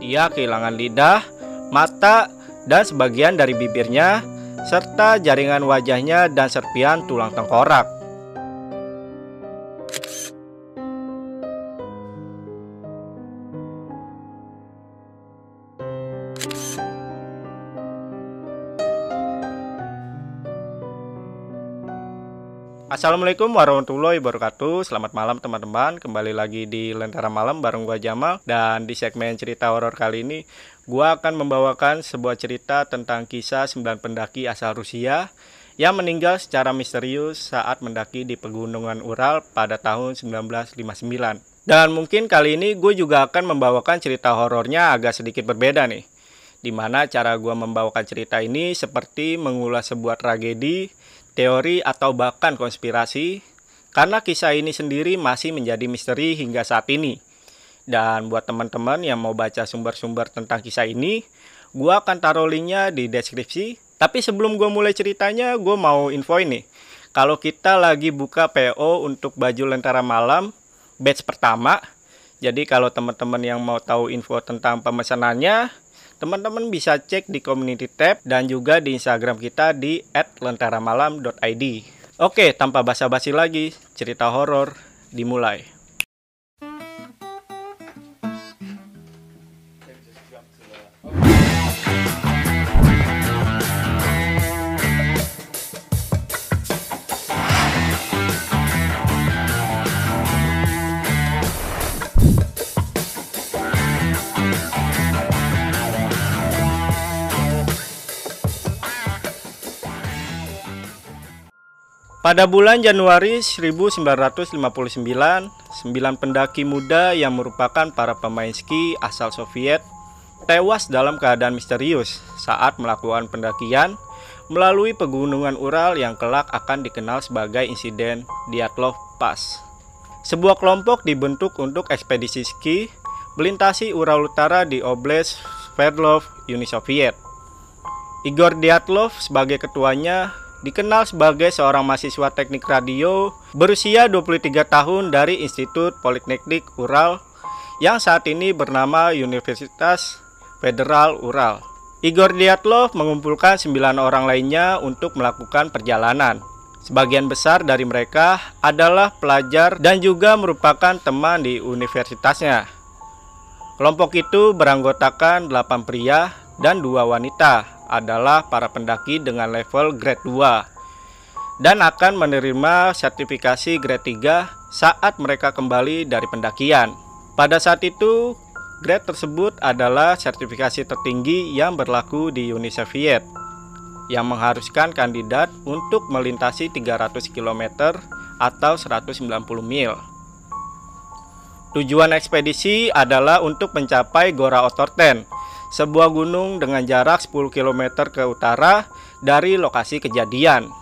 Dia kehilangan lidah, mata, dan sebagian dari bibirnya, serta jaringan wajahnya dan serpian tulang tengkorak. Assalamualaikum warahmatullahi wabarakatuh. Selamat malam teman-teman. Kembali lagi di Lentera Malam bareng gua Jamal. Dan di segmen cerita horor kali ini Gua akan membawakan sebuah cerita tentang kisah 9 pendaki asal Rusia Yang meninggal secara misterius saat mendaki di pegunungan Ural pada tahun 1959 Dan mungkin kali ini gue juga akan membawakan cerita horornya agak sedikit berbeda nih. Di mana cara gue membawakan cerita ini seperti mengulas sebuah tragedi teori atau bahkan konspirasi karena kisah ini sendiri masih menjadi misteri hingga saat ini. Dan buat teman-teman yang mau baca sumber-sumber tentang kisah ini, gue akan taruh linknya di deskripsi. Tapi sebelum gue mulai ceritanya, gue mau info ini. Kalau kita lagi buka PO untuk baju lentera malam, batch pertama. Jadi kalau teman-teman yang mau tahu info tentang pemesanannya, Teman-teman bisa cek di community tab dan juga di Instagram kita di @lentaramalam.id. Oke, tanpa basa-basi lagi, cerita horor dimulai. Pada bulan Januari 1959, sembilan pendaki muda yang merupakan para pemain ski asal Soviet tewas dalam keadaan misterius saat melakukan pendakian melalui pegunungan Ural yang kelak akan dikenal sebagai insiden Dyatlov Pass. Sebuah kelompok dibentuk untuk ekspedisi ski melintasi Ural Utara di Oblast Sverdlov, Uni Soviet. Igor Dyatlov sebagai ketuanya dikenal sebagai seorang mahasiswa teknik radio berusia 23 tahun dari Institut Politeknik Ural yang saat ini bernama Universitas Federal Ural. Igor Dyatlov mengumpulkan 9 orang lainnya untuk melakukan perjalanan. Sebagian besar dari mereka adalah pelajar dan juga merupakan teman di universitasnya. Kelompok itu beranggotakan 8 pria dan dua wanita adalah para pendaki dengan level grade 2 dan akan menerima sertifikasi grade 3 saat mereka kembali dari pendakian. Pada saat itu, grade tersebut adalah sertifikasi tertinggi yang berlaku di Uni Soviet yang mengharuskan kandidat untuk melintasi 300 km atau 190 mil. Tujuan ekspedisi adalah untuk mencapai Gora Otorten sebuah gunung dengan jarak 10 km ke utara dari lokasi kejadian.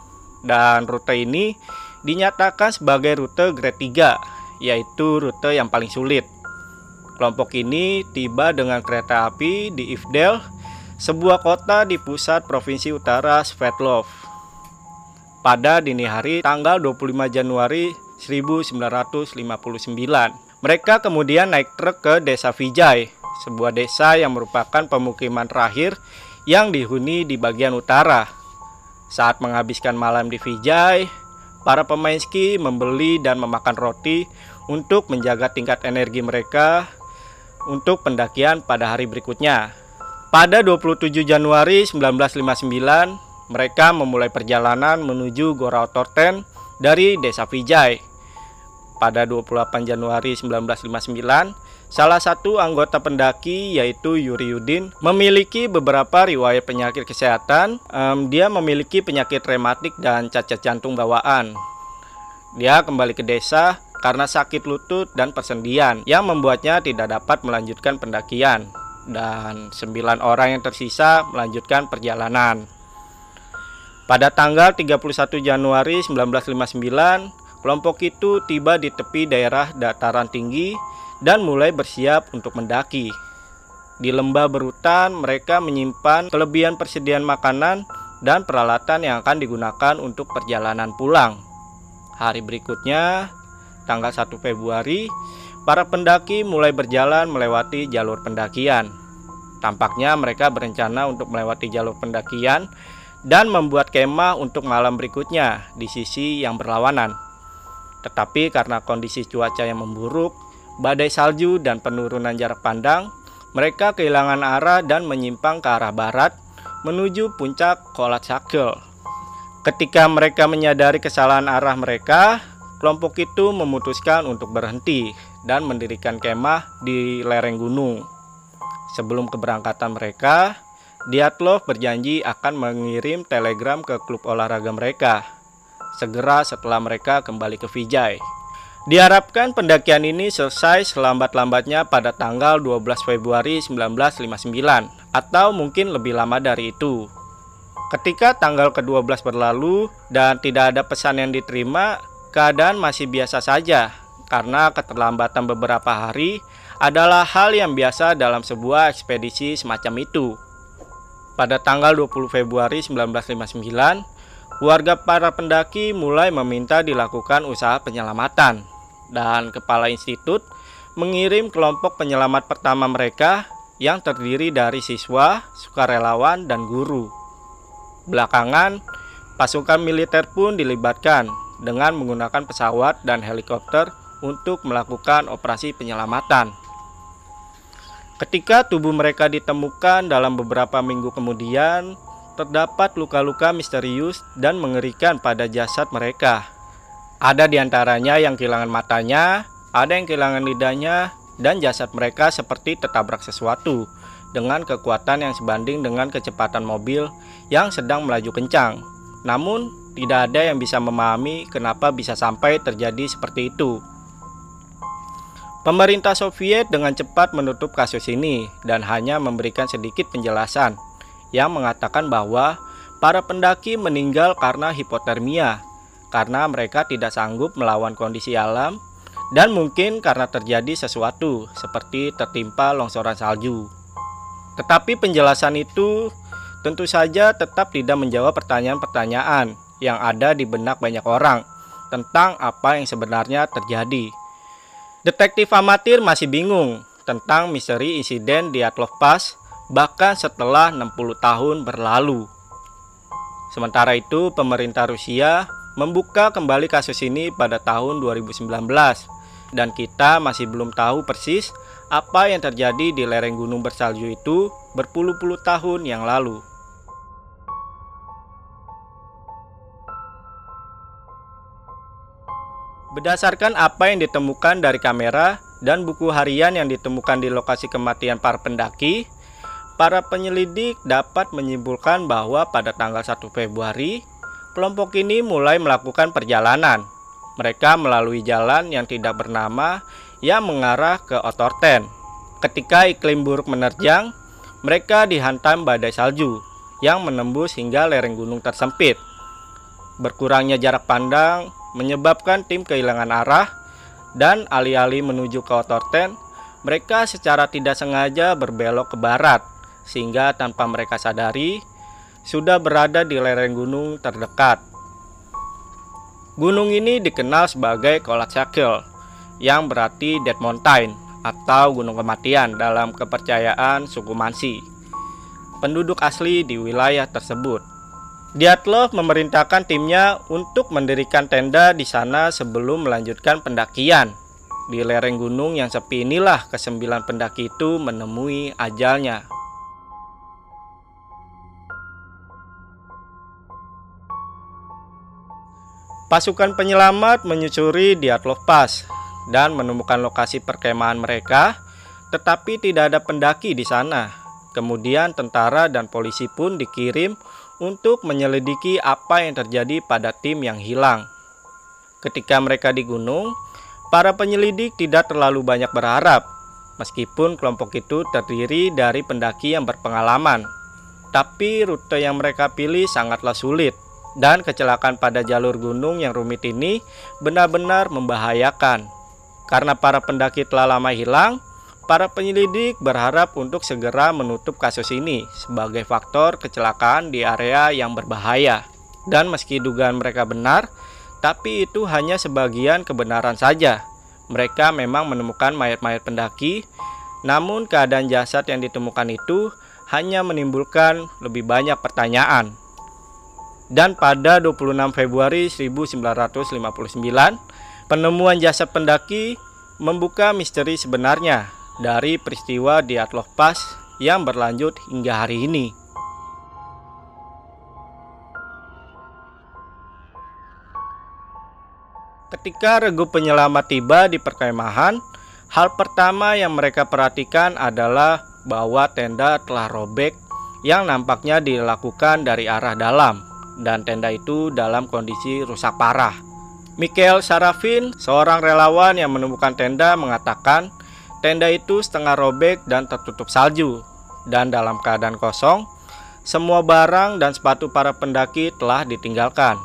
Dan rute ini dinyatakan sebagai rute grade 3, yaitu rute yang paling sulit. Kelompok ini tiba dengan kereta api di Ivdel, sebuah kota di pusat provinsi utara Svetlov. Pada dini hari tanggal 25 Januari 1959. Mereka kemudian naik truk ke desa Vijay sebuah desa yang merupakan pemukiman terakhir yang dihuni di bagian utara. Saat menghabiskan malam di Vijay, para pemain ski membeli dan memakan roti untuk menjaga tingkat energi mereka untuk pendakian pada hari berikutnya. Pada 27 Januari 1959, mereka memulai perjalanan menuju Gora Otorten dari desa Vijay. Pada 28 Januari 1959, Salah satu anggota pendaki yaitu Yuri Yudin memiliki beberapa riwayat penyakit kesehatan. Um, dia memiliki penyakit rematik dan cacat jantung bawaan. Dia kembali ke desa karena sakit lutut dan persendian yang membuatnya tidak dapat melanjutkan pendakian dan sembilan orang yang tersisa melanjutkan perjalanan. Pada tanggal 31 Januari 1959, kelompok itu tiba di tepi daerah dataran tinggi dan mulai bersiap untuk mendaki. Di lembah berutan, mereka menyimpan kelebihan persediaan makanan dan peralatan yang akan digunakan untuk perjalanan pulang. Hari berikutnya, tanggal 1 Februari, para pendaki mulai berjalan melewati jalur pendakian. Tampaknya mereka berencana untuk melewati jalur pendakian dan membuat kemah untuk malam berikutnya di sisi yang berlawanan. Tetapi karena kondisi cuaca yang memburuk, badai salju dan penurunan jarak pandang, mereka kehilangan arah dan menyimpang ke arah barat menuju puncak Kolat Sakil. Ketika mereka menyadari kesalahan arah mereka, kelompok itu memutuskan untuk berhenti dan mendirikan kemah di lereng gunung. Sebelum keberangkatan mereka, Diatlov berjanji akan mengirim telegram ke klub olahraga mereka segera setelah mereka kembali ke Vijay. Diharapkan pendakian ini selesai selambat-lambatnya pada tanggal 12 Februari 1959 atau mungkin lebih lama dari itu. Ketika tanggal ke-12 berlalu dan tidak ada pesan yang diterima, keadaan masih biasa saja karena keterlambatan beberapa hari adalah hal yang biasa dalam sebuah ekspedisi semacam itu. Pada tanggal 20 Februari 1959, warga para pendaki mulai meminta dilakukan usaha penyelamatan dan kepala institut mengirim kelompok penyelamat pertama mereka yang terdiri dari siswa, sukarelawan, dan guru. Belakangan, pasukan militer pun dilibatkan dengan menggunakan pesawat dan helikopter untuk melakukan operasi penyelamatan. Ketika tubuh mereka ditemukan dalam beberapa minggu kemudian, terdapat luka-luka misterius dan mengerikan pada jasad mereka. Ada di antaranya yang kehilangan matanya, ada yang kehilangan lidahnya, dan jasad mereka seperti tertabrak sesuatu dengan kekuatan yang sebanding dengan kecepatan mobil yang sedang melaju kencang. Namun, tidak ada yang bisa memahami kenapa bisa sampai terjadi seperti itu. Pemerintah Soviet dengan cepat menutup kasus ini dan hanya memberikan sedikit penjelasan yang mengatakan bahwa para pendaki meninggal karena hipotermia, karena mereka tidak sanggup melawan kondisi alam, dan mungkin karena terjadi sesuatu seperti tertimpa longsoran salju. Tetapi penjelasan itu tentu saja tetap tidak menjawab pertanyaan-pertanyaan yang ada di benak banyak orang tentang apa yang sebenarnya terjadi. Detektif amatir masih bingung tentang misteri insiden di Atlov Pass bahkan setelah 60 tahun berlalu. Sementara itu, pemerintah Rusia membuka kembali kasus ini pada tahun 2019 dan kita masih belum tahu persis apa yang terjadi di lereng gunung bersalju itu berpuluh-puluh tahun yang lalu. Berdasarkan apa yang ditemukan dari kamera dan buku harian yang ditemukan di lokasi kematian para pendaki, para penyelidik dapat menyimpulkan bahwa pada tanggal 1 Februari, kelompok ini mulai melakukan perjalanan. Mereka melalui jalan yang tidak bernama yang mengarah ke Otorten. Ketika iklim buruk menerjang, mereka dihantam badai salju yang menembus hingga lereng gunung tersempit. Berkurangnya jarak pandang menyebabkan tim kehilangan arah dan alih-alih menuju ke Otorten, mereka secara tidak sengaja berbelok ke barat sehingga tanpa mereka sadari sudah berada di lereng gunung terdekat. Gunung ini dikenal sebagai Kolat Sakil yang berarti Dead Mountain atau Gunung Kematian dalam kepercayaan suku Mansi, penduduk asli di wilayah tersebut. Diatlov memerintahkan timnya untuk mendirikan tenda di sana sebelum melanjutkan pendakian. Di lereng gunung yang sepi inilah kesembilan pendaki itu menemui ajalnya. Pasukan penyelamat menyusuri Diatlov Pass dan menemukan lokasi perkemahan mereka, tetapi tidak ada pendaki di sana. Kemudian tentara dan polisi pun dikirim untuk menyelidiki apa yang terjadi pada tim yang hilang. Ketika mereka di gunung, para penyelidik tidak terlalu banyak berharap, meskipun kelompok itu terdiri dari pendaki yang berpengalaman. Tapi rute yang mereka pilih sangatlah sulit, dan kecelakaan pada jalur gunung yang rumit ini benar-benar membahayakan. Karena para pendaki telah lama hilang, para penyelidik berharap untuk segera menutup kasus ini sebagai faktor kecelakaan di area yang berbahaya. Dan meski dugaan mereka benar, tapi itu hanya sebagian kebenaran saja. Mereka memang menemukan mayat-mayat pendaki, Namun keadaan jasad yang ditemukan itu hanya menimbulkan lebih banyak pertanyaan. Dan pada 26 Februari 1959, penemuan jasad pendaki membuka misteri sebenarnya dari peristiwa di Atloh Pass yang berlanjut hingga hari ini. Ketika regu penyelamat tiba di perkemahan, hal pertama yang mereka perhatikan adalah bahwa tenda telah robek yang nampaknya dilakukan dari arah dalam dan tenda itu dalam kondisi rusak parah. Michael Sarafin, seorang relawan yang menemukan tenda mengatakan tenda itu setengah robek dan tertutup salju dan dalam keadaan kosong, semua barang dan sepatu para pendaki telah ditinggalkan.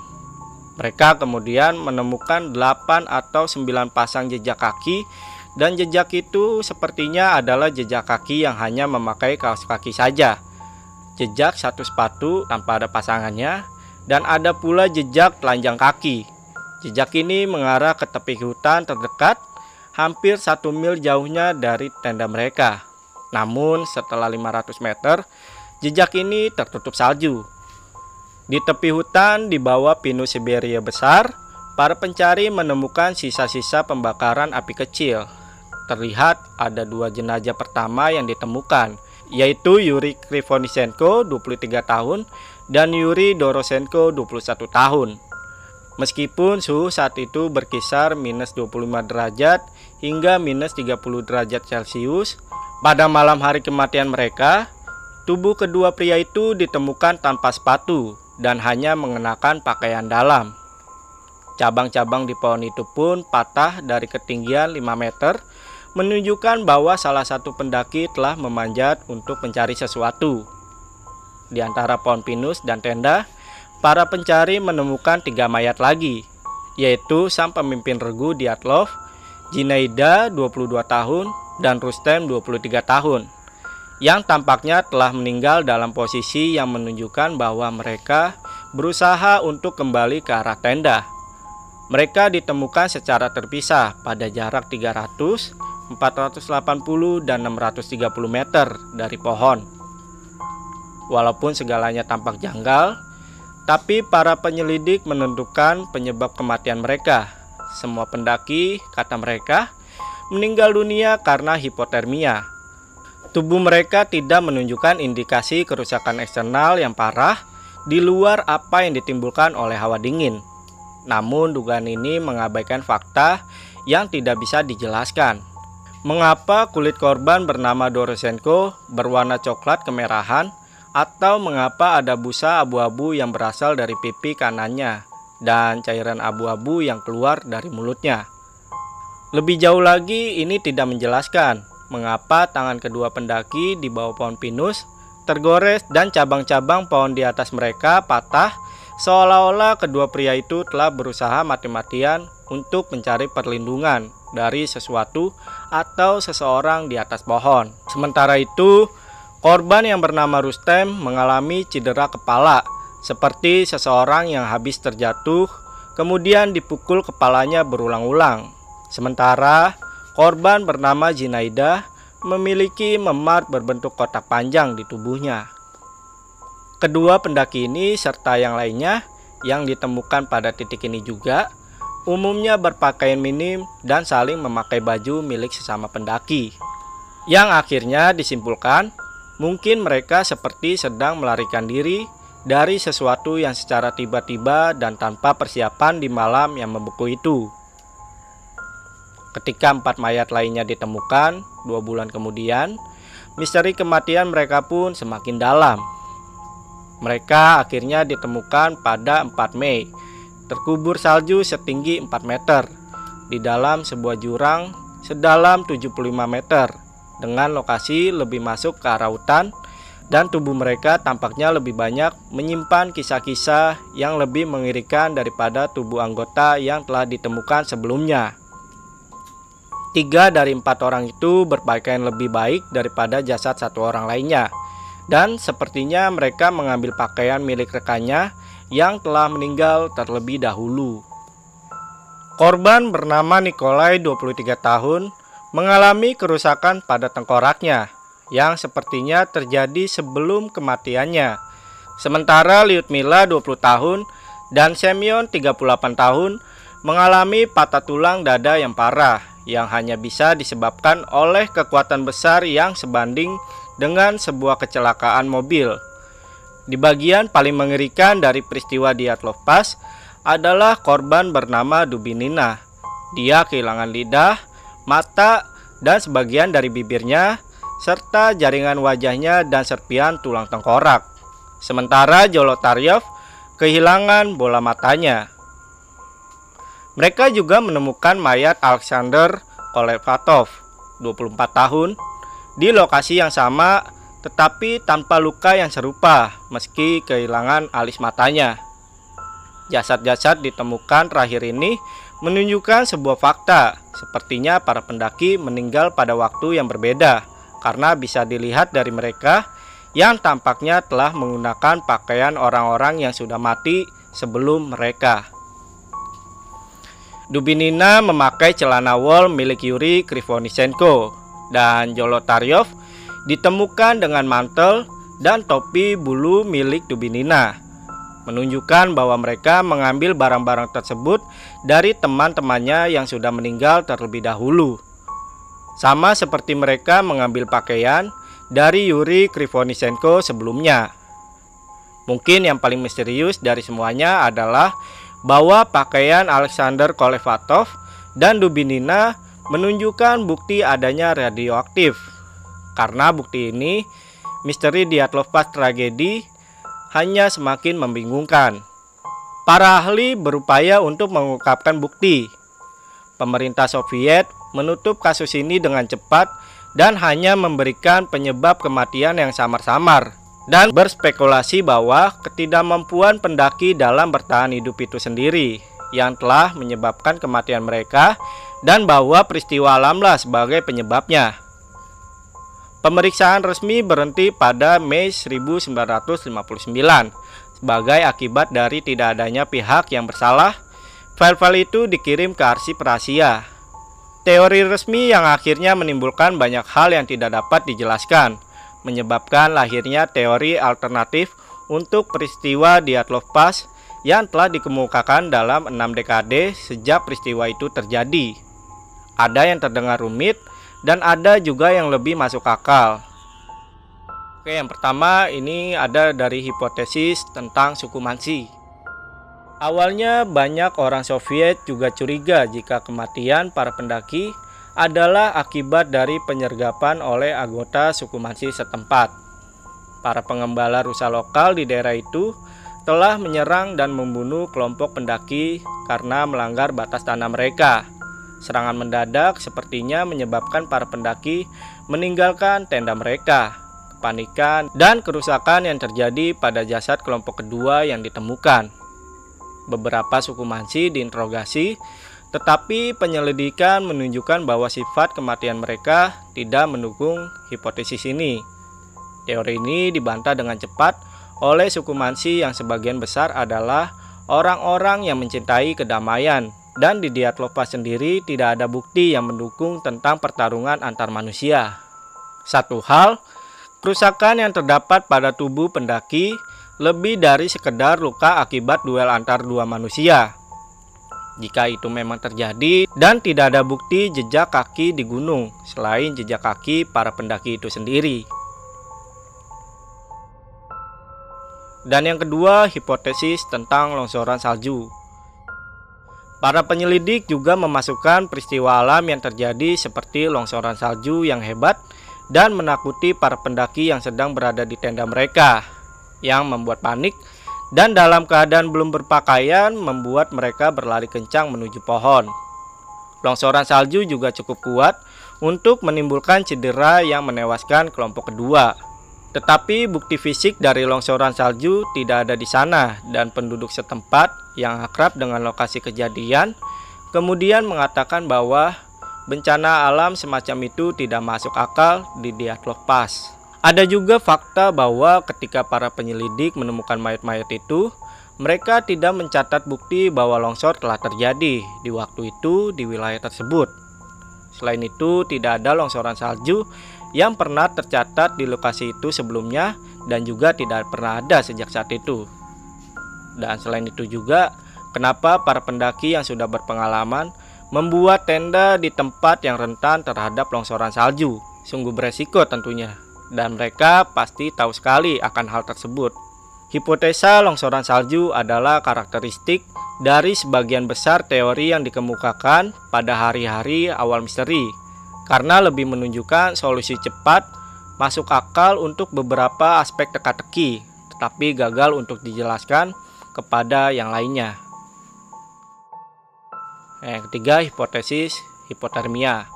Mereka kemudian menemukan 8 atau 9 pasang jejak kaki dan jejak itu sepertinya adalah jejak kaki yang hanya memakai kaos kaki saja. Jejak satu sepatu tanpa ada pasangannya dan ada pula jejak telanjang kaki. Jejak ini mengarah ke tepi hutan terdekat, hampir satu mil jauhnya dari tenda mereka. Namun setelah 500 meter, jejak ini tertutup salju. Di tepi hutan di bawah pinus Siberia besar, para pencari menemukan sisa-sisa pembakaran api kecil. Terlihat ada dua jenazah pertama yang ditemukan, yaitu Yuri Krivonisenko 23 tahun dan Yuri Dorosenko 21 tahun. Meskipun suhu saat itu berkisar minus 25 derajat hingga minus 30 derajat Celcius, pada malam hari kematian mereka, tubuh kedua pria itu ditemukan tanpa sepatu dan hanya mengenakan pakaian dalam. Cabang-cabang di pohon itu pun patah dari ketinggian 5 meter, menunjukkan bahwa salah satu pendaki telah memanjat untuk mencari sesuatu. Di antara pohon pinus dan tenda, para pencari menemukan tiga mayat lagi, yaitu sang pemimpin regu Diatlov, Jinaida 22 tahun, dan Rustem 23 tahun, yang tampaknya telah meninggal dalam posisi yang menunjukkan bahwa mereka berusaha untuk kembali ke arah tenda. Mereka ditemukan secara terpisah pada jarak 300, 480, dan 630 meter dari pohon. Walaupun segalanya tampak janggal, tapi para penyelidik menentukan penyebab kematian mereka. Semua pendaki, kata mereka, meninggal dunia karena hipotermia. Tubuh mereka tidak menunjukkan indikasi kerusakan eksternal yang parah di luar apa yang ditimbulkan oleh hawa dingin. Namun dugaan ini mengabaikan fakta yang tidak bisa dijelaskan. Mengapa kulit korban bernama Dorosenko berwarna coklat kemerahan atau mengapa ada busa abu-abu yang berasal dari pipi kanannya dan cairan abu-abu yang keluar dari mulutnya. Lebih jauh lagi, ini tidak menjelaskan mengapa tangan kedua pendaki di bawah pohon pinus tergores dan cabang-cabang pohon di atas mereka patah seolah-olah kedua pria itu telah berusaha mati-matian untuk mencari perlindungan dari sesuatu atau seseorang di atas pohon. Sementara itu, Korban yang bernama Rustem mengalami cedera kepala, seperti seseorang yang habis terjatuh, kemudian dipukul kepalanya berulang-ulang. Sementara korban bernama Jinaida memiliki memar berbentuk kotak panjang di tubuhnya. Kedua pendaki ini serta yang lainnya yang ditemukan pada titik ini juga umumnya berpakaian minim dan saling memakai baju milik sesama pendaki. Yang akhirnya disimpulkan Mungkin mereka seperti sedang melarikan diri dari sesuatu yang secara tiba-tiba dan tanpa persiapan di malam yang membeku itu. Ketika empat mayat lainnya ditemukan dua bulan kemudian, misteri kematian mereka pun semakin dalam. Mereka akhirnya ditemukan pada 4 Mei, terkubur salju setinggi 4 meter di dalam sebuah jurang sedalam 75 meter dengan lokasi lebih masuk ke arah hutan dan tubuh mereka tampaknya lebih banyak menyimpan kisah-kisah yang lebih mengerikan daripada tubuh anggota yang telah ditemukan sebelumnya. Tiga dari empat orang itu berpakaian lebih baik daripada jasad satu orang lainnya, dan sepertinya mereka mengambil pakaian milik rekannya yang telah meninggal terlebih dahulu. Korban bernama Nikolai 23 tahun mengalami kerusakan pada tengkoraknya yang sepertinya terjadi sebelum kematiannya. Sementara Liutmila 20 tahun dan Semyon 38 tahun mengalami patah tulang dada yang parah yang hanya bisa disebabkan oleh kekuatan besar yang sebanding dengan sebuah kecelakaan mobil. Di bagian paling mengerikan dari peristiwa Diatlov Pass adalah korban bernama Dubinina. Dia kehilangan lidah, mata, dan sebagian dari bibirnya, serta jaringan wajahnya dan serpian tulang tengkorak. Sementara Jolotaryov kehilangan bola matanya. Mereka juga menemukan mayat Alexander Kolevatov, 24 tahun, di lokasi yang sama tetapi tanpa luka yang serupa meski kehilangan alis matanya. Jasad-jasad ditemukan terakhir ini menunjukkan sebuah fakta, sepertinya para pendaki meninggal pada waktu yang berbeda, karena bisa dilihat dari mereka yang tampaknya telah menggunakan pakaian orang-orang yang sudah mati sebelum mereka. Dubinina memakai celana wol milik Yuri Krivonisenko dan Jolotaryov ditemukan dengan mantel dan topi bulu milik Dubinina menunjukkan bahwa mereka mengambil barang-barang tersebut dari teman-temannya yang sudah meninggal terlebih dahulu. Sama seperti mereka mengambil pakaian dari Yuri Krivonisenko sebelumnya. Mungkin yang paling misterius dari semuanya adalah bahwa pakaian Alexander Kolevatov dan Dubinina menunjukkan bukti adanya radioaktif. Karena bukti ini, misteri Diatlov Pass tragedi hanya semakin membingungkan. Para ahli berupaya untuk mengungkapkan bukti. Pemerintah Soviet menutup kasus ini dengan cepat dan hanya memberikan penyebab kematian yang samar-samar dan berspekulasi bahwa ketidakmampuan pendaki dalam bertahan hidup itu sendiri yang telah menyebabkan kematian mereka dan bahwa peristiwa alamlah sebagai penyebabnya. Pemeriksaan resmi berhenti pada Mei 1959 sebagai akibat dari tidak adanya pihak yang bersalah. File-file itu dikirim ke arsip rahasia. Teori resmi yang akhirnya menimbulkan banyak hal yang tidak dapat dijelaskan, menyebabkan lahirnya teori alternatif untuk peristiwa Diatlov Pass yang telah dikemukakan dalam enam dekade sejak peristiwa itu terjadi. Ada yang terdengar rumit, dan ada juga yang lebih masuk akal. Oke, yang pertama ini ada dari hipotesis tentang suku Mansi. Awalnya banyak orang Soviet juga curiga jika kematian para pendaki adalah akibat dari penyergapan oleh anggota suku Mansi setempat. Para pengembala rusa lokal di daerah itu telah menyerang dan membunuh kelompok pendaki karena melanggar batas tanah mereka. Serangan mendadak sepertinya menyebabkan para pendaki meninggalkan tenda mereka. Kepanikan dan kerusakan yang terjadi pada jasad kelompok kedua yang ditemukan. Beberapa suku Mansi diinterogasi, tetapi penyelidikan menunjukkan bahwa sifat kematian mereka tidak mendukung hipotesis ini. Teori ini dibantah dengan cepat oleh suku Mansi yang sebagian besar adalah orang-orang yang mencintai kedamaian dan di Diatlova sendiri tidak ada bukti yang mendukung tentang pertarungan antar manusia. Satu hal, kerusakan yang terdapat pada tubuh pendaki lebih dari sekedar luka akibat duel antar dua manusia. Jika itu memang terjadi dan tidak ada bukti jejak kaki di gunung selain jejak kaki para pendaki itu sendiri. Dan yang kedua, hipotesis tentang longsoran salju. Para penyelidik juga memasukkan peristiwa alam yang terjadi seperti longsoran salju yang hebat dan menakuti para pendaki yang sedang berada di tenda mereka yang membuat panik dan dalam keadaan belum berpakaian membuat mereka berlari kencang menuju pohon. Longsoran salju juga cukup kuat untuk menimbulkan cedera yang menewaskan kelompok kedua. Tetapi bukti fisik dari longsoran salju tidak ada di sana dan penduduk setempat yang akrab dengan lokasi kejadian kemudian mengatakan bahwa bencana alam semacam itu tidak masuk akal di Diatlov Pass. Ada juga fakta bahwa ketika para penyelidik menemukan mayat-mayat itu, mereka tidak mencatat bukti bahwa longsor telah terjadi di waktu itu di wilayah tersebut. Selain itu, tidak ada longsoran salju yang pernah tercatat di lokasi itu sebelumnya dan juga tidak pernah ada sejak saat itu. Dan selain itu juga, kenapa para pendaki yang sudah berpengalaman membuat tenda di tempat yang rentan terhadap longsoran salju? Sungguh beresiko tentunya, dan mereka pasti tahu sekali akan hal tersebut. Hipotesa longsoran salju adalah karakteristik dari sebagian besar teori yang dikemukakan pada hari-hari awal misteri, karena lebih menunjukkan solusi cepat masuk akal untuk beberapa aspek teka-teki, tetapi gagal untuk dijelaskan kepada yang lainnya. Yang ketiga, hipotesis hipotermia.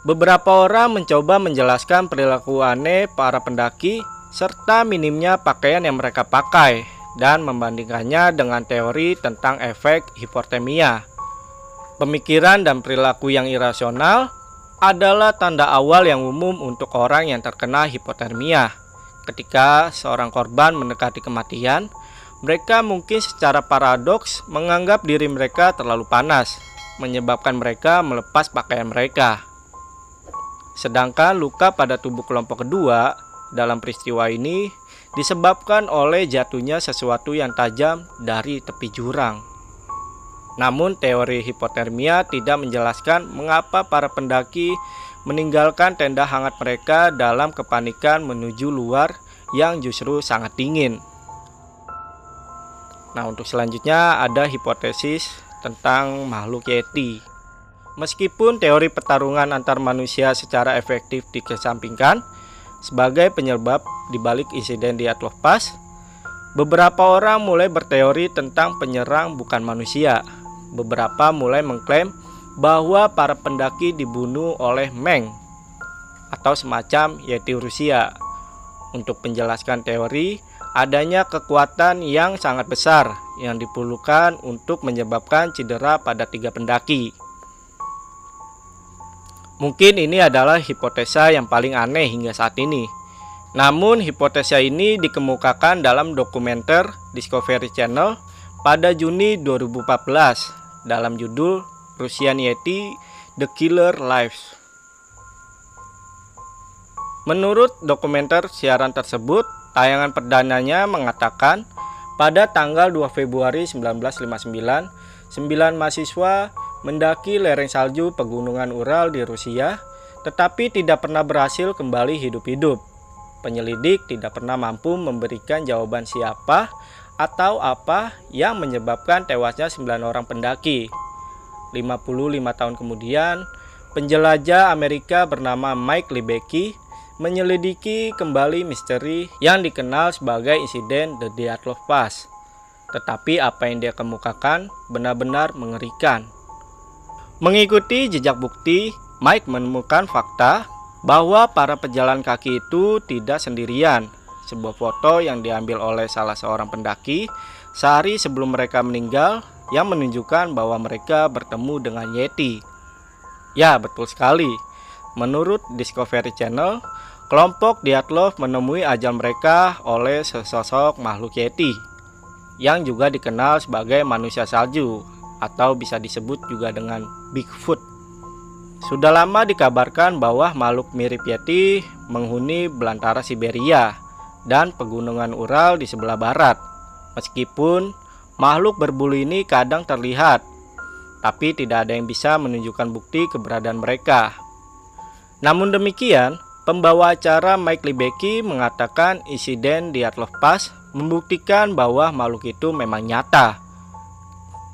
Beberapa orang mencoba menjelaskan perilaku aneh para pendaki serta minimnya pakaian yang mereka pakai dan membandingkannya dengan teori tentang efek hipotermia. Pemikiran dan perilaku yang irasional adalah tanda awal yang umum untuk orang yang terkena hipotermia. Ketika seorang korban mendekati kematian, mereka mungkin secara paradoks menganggap diri mereka terlalu panas, menyebabkan mereka melepas pakaian mereka. Sedangkan luka pada tubuh kelompok kedua dalam peristiwa ini disebabkan oleh jatuhnya sesuatu yang tajam dari tepi jurang. Namun teori hipotermia tidak menjelaskan mengapa para pendaki meninggalkan tenda hangat mereka dalam kepanikan menuju luar yang justru sangat dingin. Nah, untuk selanjutnya ada hipotesis tentang makhluk Yeti. Meskipun teori pertarungan antar manusia secara efektif dikesampingkan, sebagai penyebab dibalik insiden di Atlof Pass, beberapa orang mulai berteori tentang penyerang bukan manusia. Beberapa mulai mengklaim bahwa para pendaki dibunuh oleh Meng atau semacam Yeti Rusia. Untuk menjelaskan teori, adanya kekuatan yang sangat besar yang diperlukan untuk menyebabkan cedera pada tiga pendaki. Mungkin ini adalah hipotesa yang paling aneh hingga saat ini. Namun hipotesa ini dikemukakan dalam dokumenter Discovery Channel pada Juni 2014 dalam judul Russian Yeti The Killer Lives. Menurut dokumenter siaran tersebut, tayangan perdananya mengatakan pada tanggal 2 Februari 1959, 9 mahasiswa mendaki lereng salju pegunungan Ural di Rusia, tetapi tidak pernah berhasil kembali hidup-hidup. Penyelidik tidak pernah mampu memberikan jawaban siapa atau apa yang menyebabkan tewasnya 9 orang pendaki. 55 tahun kemudian, penjelajah Amerika bernama Mike Libecki menyelidiki kembali misteri yang dikenal sebagai insiden The Dyatlov Pass. Tetapi apa yang dia kemukakan benar-benar mengerikan. Mengikuti jejak bukti, Mike menemukan fakta bahwa para pejalan kaki itu tidak sendirian. Sebuah foto yang diambil oleh salah seorang pendaki sehari sebelum mereka meninggal yang menunjukkan bahwa mereka bertemu dengan Yeti. Ya, betul sekali. Menurut Discovery Channel, kelompok Diatlov menemui ajal mereka oleh sesosok makhluk Yeti yang juga dikenal sebagai manusia salju atau bisa disebut juga dengan Bigfoot. Sudah lama dikabarkan bahwa makhluk mirip Yeti menghuni belantara Siberia dan pegunungan Ural di sebelah barat. Meskipun makhluk berbulu ini kadang terlihat, tapi tidak ada yang bisa menunjukkan bukti keberadaan mereka. Namun demikian, pembawa acara Mike Libecki mengatakan insiden di Atlov Pass membuktikan bahwa makhluk itu memang nyata.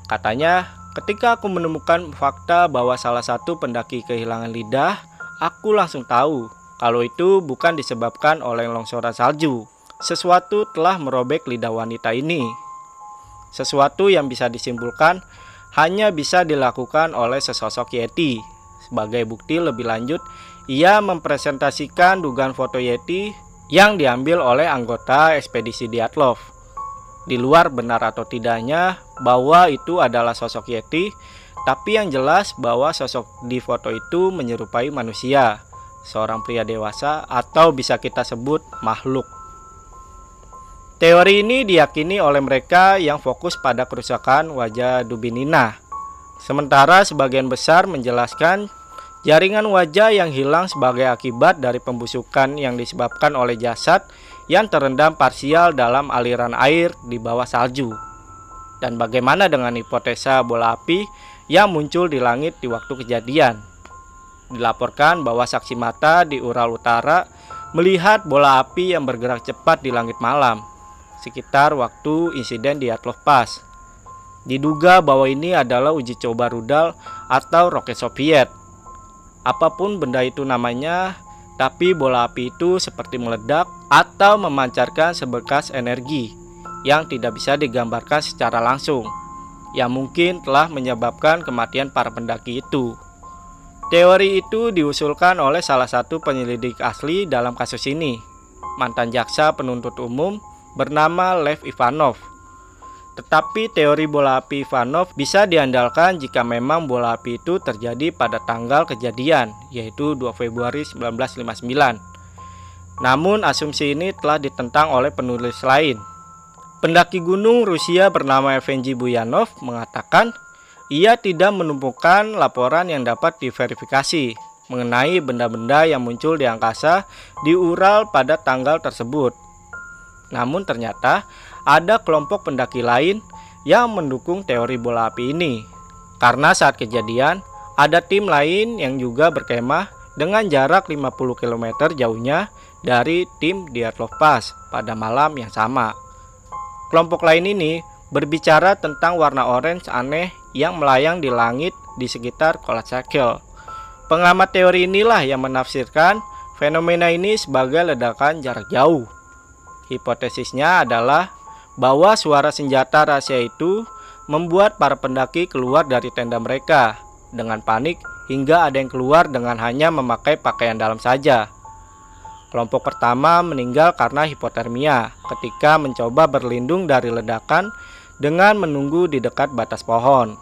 Katanya, ketika aku menemukan fakta bahwa salah satu pendaki kehilangan lidah, aku langsung tahu kalau itu bukan disebabkan oleh longsoran salju. Sesuatu telah merobek lidah wanita ini. Sesuatu yang bisa disimpulkan hanya bisa dilakukan oleh sesosok Yeti. Sebagai bukti lebih lanjut, ia mempresentasikan dugaan foto Yeti yang diambil oleh anggota ekspedisi Diatlov. Di luar benar atau tidaknya bahwa itu adalah sosok Yeti, tapi yang jelas bahwa sosok di foto itu menyerupai manusia, seorang pria dewasa atau bisa kita sebut makhluk. Teori ini diyakini oleh mereka yang fokus pada kerusakan wajah Dubinina. Sementara sebagian besar menjelaskan jaringan wajah yang hilang sebagai akibat dari pembusukan yang disebabkan oleh jasad yang terendam parsial dalam aliran air di bawah salju. Dan bagaimana dengan hipotesa bola api yang muncul di langit di waktu kejadian? Dilaporkan bahwa saksi mata di Ural Utara melihat bola api yang bergerak cepat di langit malam, sekitar waktu insiden di Atlov Pass. Diduga bahwa ini adalah uji coba rudal atau roket Soviet. Apa pun benda itu namanya, tapi bola api itu seperti meledak atau memancarkan seberkas energi yang tidak bisa digambarkan secara langsung, yang mungkin telah menyebabkan kematian para pendaki itu. Teori itu diusulkan oleh salah satu penyelidik asli dalam kasus ini, mantan jaksa penuntut umum bernama Lev Ivanov tetapi teori bola api Ivanov bisa diandalkan jika memang bola api itu terjadi pada tanggal kejadian, yaitu 2 Februari 1959. Namun asumsi ini telah ditentang oleh penulis lain. Pendaki gunung Rusia bernama Evgeny Buyanov mengatakan ia tidak menemukan laporan yang dapat diverifikasi mengenai benda-benda yang muncul di angkasa di Ural pada tanggal tersebut. Namun ternyata ada kelompok pendaki lain yang mendukung teori bola api ini. Karena saat kejadian, ada tim lain yang juga berkemah dengan jarak 50 km jauhnya dari tim Dyatlov Pass pada malam yang sama. Kelompok lain ini berbicara tentang warna orange aneh yang melayang di langit di sekitar Kolachakel. Pengamat teori inilah yang menafsirkan fenomena ini sebagai ledakan jarak jauh. Hipotesisnya adalah bahwa suara senjata rahasia itu membuat para pendaki keluar dari tenda mereka dengan panik hingga ada yang keluar dengan hanya memakai pakaian dalam saja. Kelompok pertama meninggal karena hipotermia ketika mencoba berlindung dari ledakan dengan menunggu di dekat batas pohon.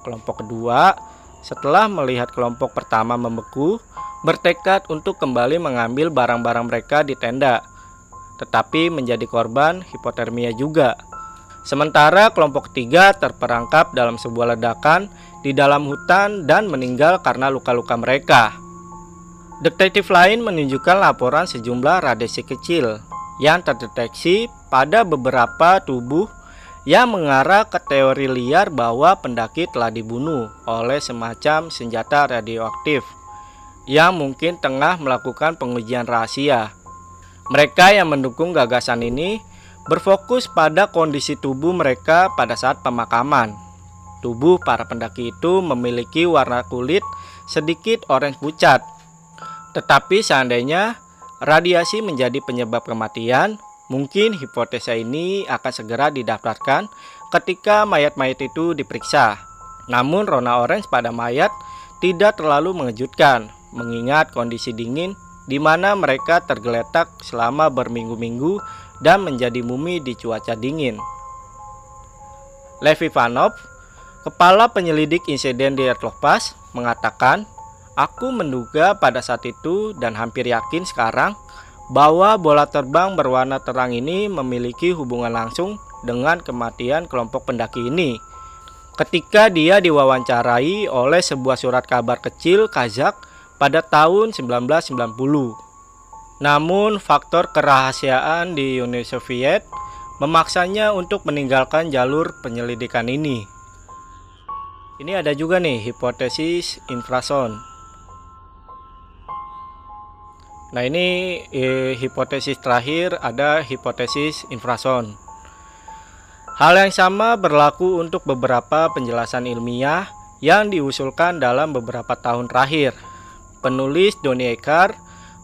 Kelompok kedua, setelah melihat kelompok pertama membeku, bertekad untuk kembali mengambil barang-barang mereka di tenda tetapi menjadi korban hipotermia juga. Sementara kelompok ketiga terperangkap dalam sebuah ledakan di dalam hutan dan meninggal karena luka-luka mereka. Detektif lain menunjukkan laporan sejumlah radiasi kecil yang terdeteksi pada beberapa tubuh yang mengarah ke teori liar bahwa pendaki telah dibunuh oleh semacam senjata radioaktif yang mungkin tengah melakukan pengujian rahasia. Mereka yang mendukung gagasan ini berfokus pada kondisi tubuh mereka pada saat pemakaman. Tubuh para pendaki itu memiliki warna kulit sedikit orange pucat. Tetapi seandainya radiasi menjadi penyebab kematian, mungkin hipotesa ini akan segera didaftarkan ketika mayat-mayat itu diperiksa. Namun rona orange pada mayat tidak terlalu mengejutkan mengingat kondisi dingin di mana mereka tergeletak selama berminggu-minggu dan menjadi mumi di cuaca dingin. Levi Vanov, kepala penyelidik insiden di Ertlovpas, mengatakan, Aku menduga pada saat itu dan hampir yakin sekarang bahwa bola terbang berwarna terang ini memiliki hubungan langsung dengan kematian kelompok pendaki ini. Ketika dia diwawancarai oleh sebuah surat kabar kecil Kazak pada tahun 1990. Namun, faktor kerahasiaan di Uni Soviet memaksanya untuk meninggalkan jalur penyelidikan ini. Ini ada juga nih hipotesis infrasound. Nah, ini eh, hipotesis terakhir ada hipotesis infrasound. Hal yang sama berlaku untuk beberapa penjelasan ilmiah yang diusulkan dalam beberapa tahun terakhir penulis Donny Eckhart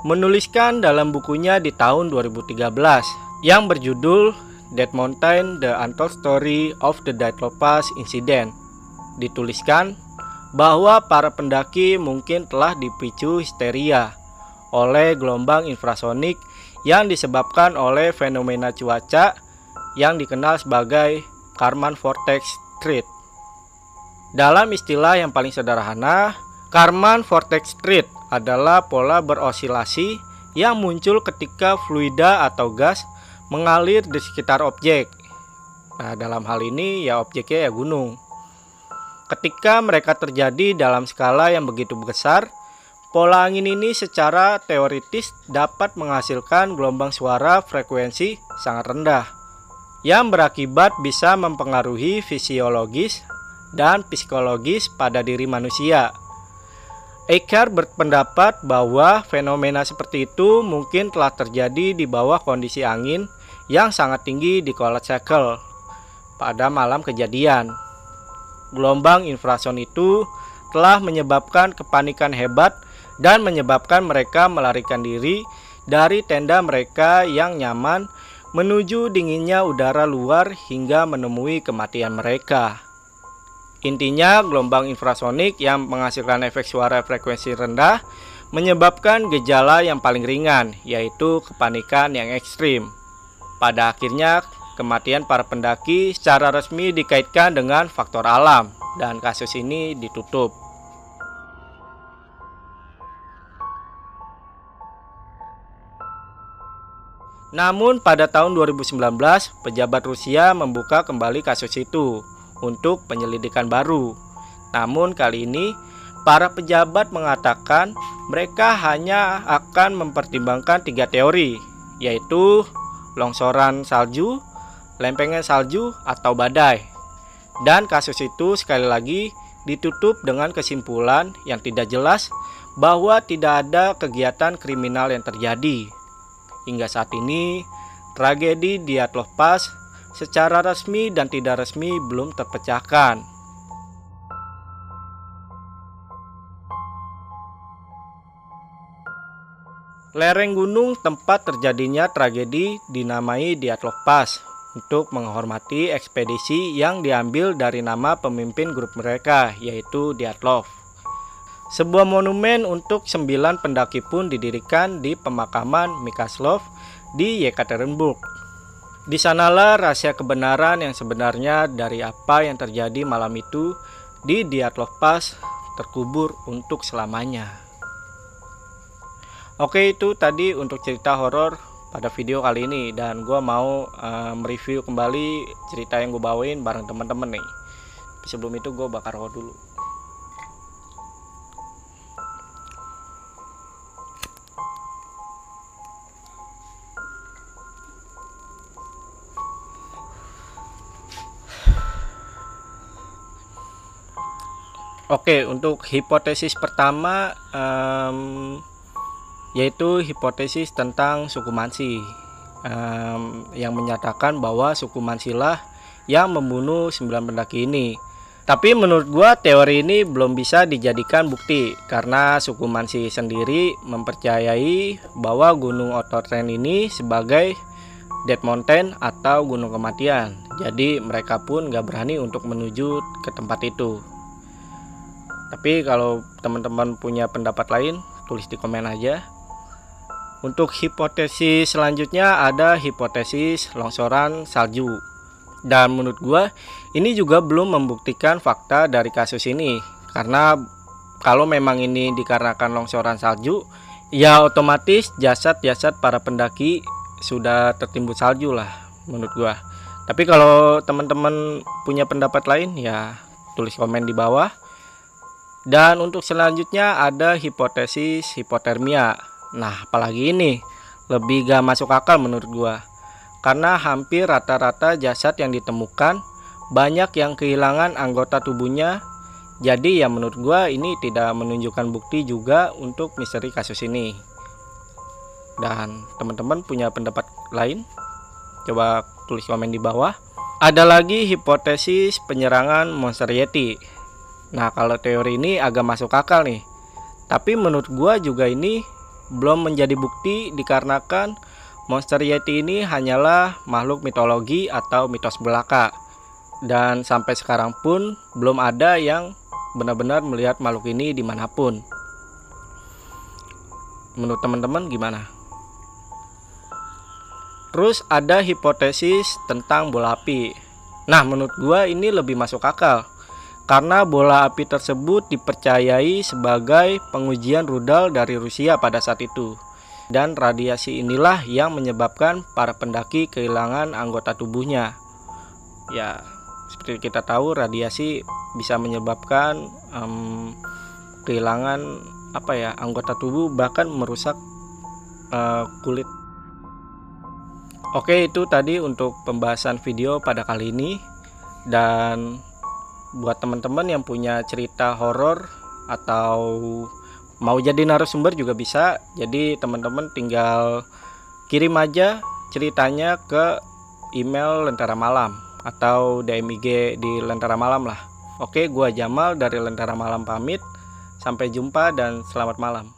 menuliskan dalam bukunya di tahun 2013 yang berjudul Dead Mountain: The Untold Story of the Pass Incident. Dituliskan bahwa para pendaki mungkin telah dipicu histeria oleh gelombang infrasonik yang disebabkan oleh fenomena cuaca yang dikenal sebagai Karman Vortex Street. Dalam istilah yang paling sederhana, Karman Vortex Street adalah pola berosilasi yang muncul ketika fluida atau gas mengalir di sekitar objek. Nah, dalam hal ini ya objeknya ya gunung. Ketika mereka terjadi dalam skala yang begitu besar, pola angin ini secara teoritis dapat menghasilkan gelombang suara frekuensi sangat rendah yang berakibat bisa mempengaruhi fisiologis dan psikologis pada diri manusia. Eckhart berpendapat bahwa fenomena seperti itu mungkin telah terjadi di bawah kondisi angin yang sangat tinggi di Cold Cycle pada malam kejadian. Gelombang infrason itu telah menyebabkan kepanikan hebat dan menyebabkan mereka melarikan diri dari tenda mereka yang nyaman menuju dinginnya udara luar hingga menemui kematian mereka. Intinya, gelombang infrasonik yang menghasilkan efek suara frekuensi rendah menyebabkan gejala yang paling ringan, yaitu kepanikan yang ekstrim. Pada akhirnya, kematian para pendaki secara resmi dikaitkan dengan faktor alam, dan kasus ini ditutup. Namun pada tahun 2019, pejabat Rusia membuka kembali kasus itu untuk penyelidikan baru. Namun kali ini, para pejabat mengatakan mereka hanya akan mempertimbangkan tiga teori, yaitu longsoran salju, lempengan salju, atau badai. Dan kasus itu sekali lagi ditutup dengan kesimpulan yang tidak jelas bahwa tidak ada kegiatan kriminal yang terjadi. Hingga saat ini, tragedi di Dyatlov Pass secara resmi dan tidak resmi belum terpecahkan. Lereng gunung tempat terjadinya tragedi dinamai Dyatlov Pass untuk menghormati ekspedisi yang diambil dari nama pemimpin grup mereka yaitu Dyatlov. Sebuah monumen untuk sembilan pendaki pun didirikan di pemakaman Mikaslov di Yekaterinburg. Di sanalah rahasia kebenaran yang sebenarnya dari apa yang terjadi malam itu di Dyatlov Pass terkubur untuk selamanya. Oke itu tadi untuk cerita horor pada video kali ini dan gue mau uh, mereview kembali cerita yang gue bawain bareng teman-teman nih. Sebelum itu gue bakar rokok dulu. Oke, untuk hipotesis pertama um, yaitu hipotesis tentang suku Mansi um, yang menyatakan bahwa suku Mansilah yang membunuh sembilan pendaki ini. Tapi menurut gua teori ini belum bisa dijadikan bukti karena suku Mansi sendiri mempercayai bahwa Gunung Ototren ini sebagai Dead Mountain atau Gunung Kematian. Jadi mereka pun gak berani untuk menuju ke tempat itu. Tapi kalau teman-teman punya pendapat lain, tulis di komen aja. Untuk hipotesis selanjutnya ada hipotesis longsoran salju. Dan menurut gua ini juga belum membuktikan fakta dari kasus ini karena kalau memang ini dikarenakan longsoran salju, ya otomatis jasad-jasad para pendaki sudah tertimbun salju lah menurut gua. Tapi kalau teman-teman punya pendapat lain ya tulis komen di bawah. Dan untuk selanjutnya ada hipotesis hipotermia. Nah, apalagi ini lebih gak masuk akal menurut gua. Karena hampir rata-rata jasad yang ditemukan banyak yang kehilangan anggota tubuhnya. Jadi ya menurut gua ini tidak menunjukkan bukti juga untuk misteri kasus ini. Dan teman-teman punya pendapat lain? Coba tulis komen di bawah. Ada lagi hipotesis penyerangan monster yeti. Nah, kalau teori ini agak masuk akal nih. Tapi menurut gua juga ini belum menjadi bukti dikarenakan monster yeti ini hanyalah makhluk mitologi atau mitos belaka. Dan sampai sekarang pun belum ada yang benar-benar melihat makhluk ini di mana pun. Menurut teman-teman gimana? Terus ada hipotesis tentang bola api. Nah, menurut gua ini lebih masuk akal karena bola api tersebut dipercayai sebagai pengujian rudal dari Rusia pada saat itu. Dan radiasi inilah yang menyebabkan para pendaki kehilangan anggota tubuhnya. Ya, seperti kita tahu radiasi bisa menyebabkan um, kehilangan apa ya anggota tubuh bahkan merusak uh, kulit. Oke itu tadi untuk pembahasan video pada kali ini dan buat teman-teman yang punya cerita horor atau mau jadi narasumber juga bisa. Jadi teman-teman tinggal kirim aja ceritanya ke email Lentera Malam atau DM IG di Lentera Malam lah. Oke, gua Jamal dari Lentera Malam pamit. Sampai jumpa dan selamat malam.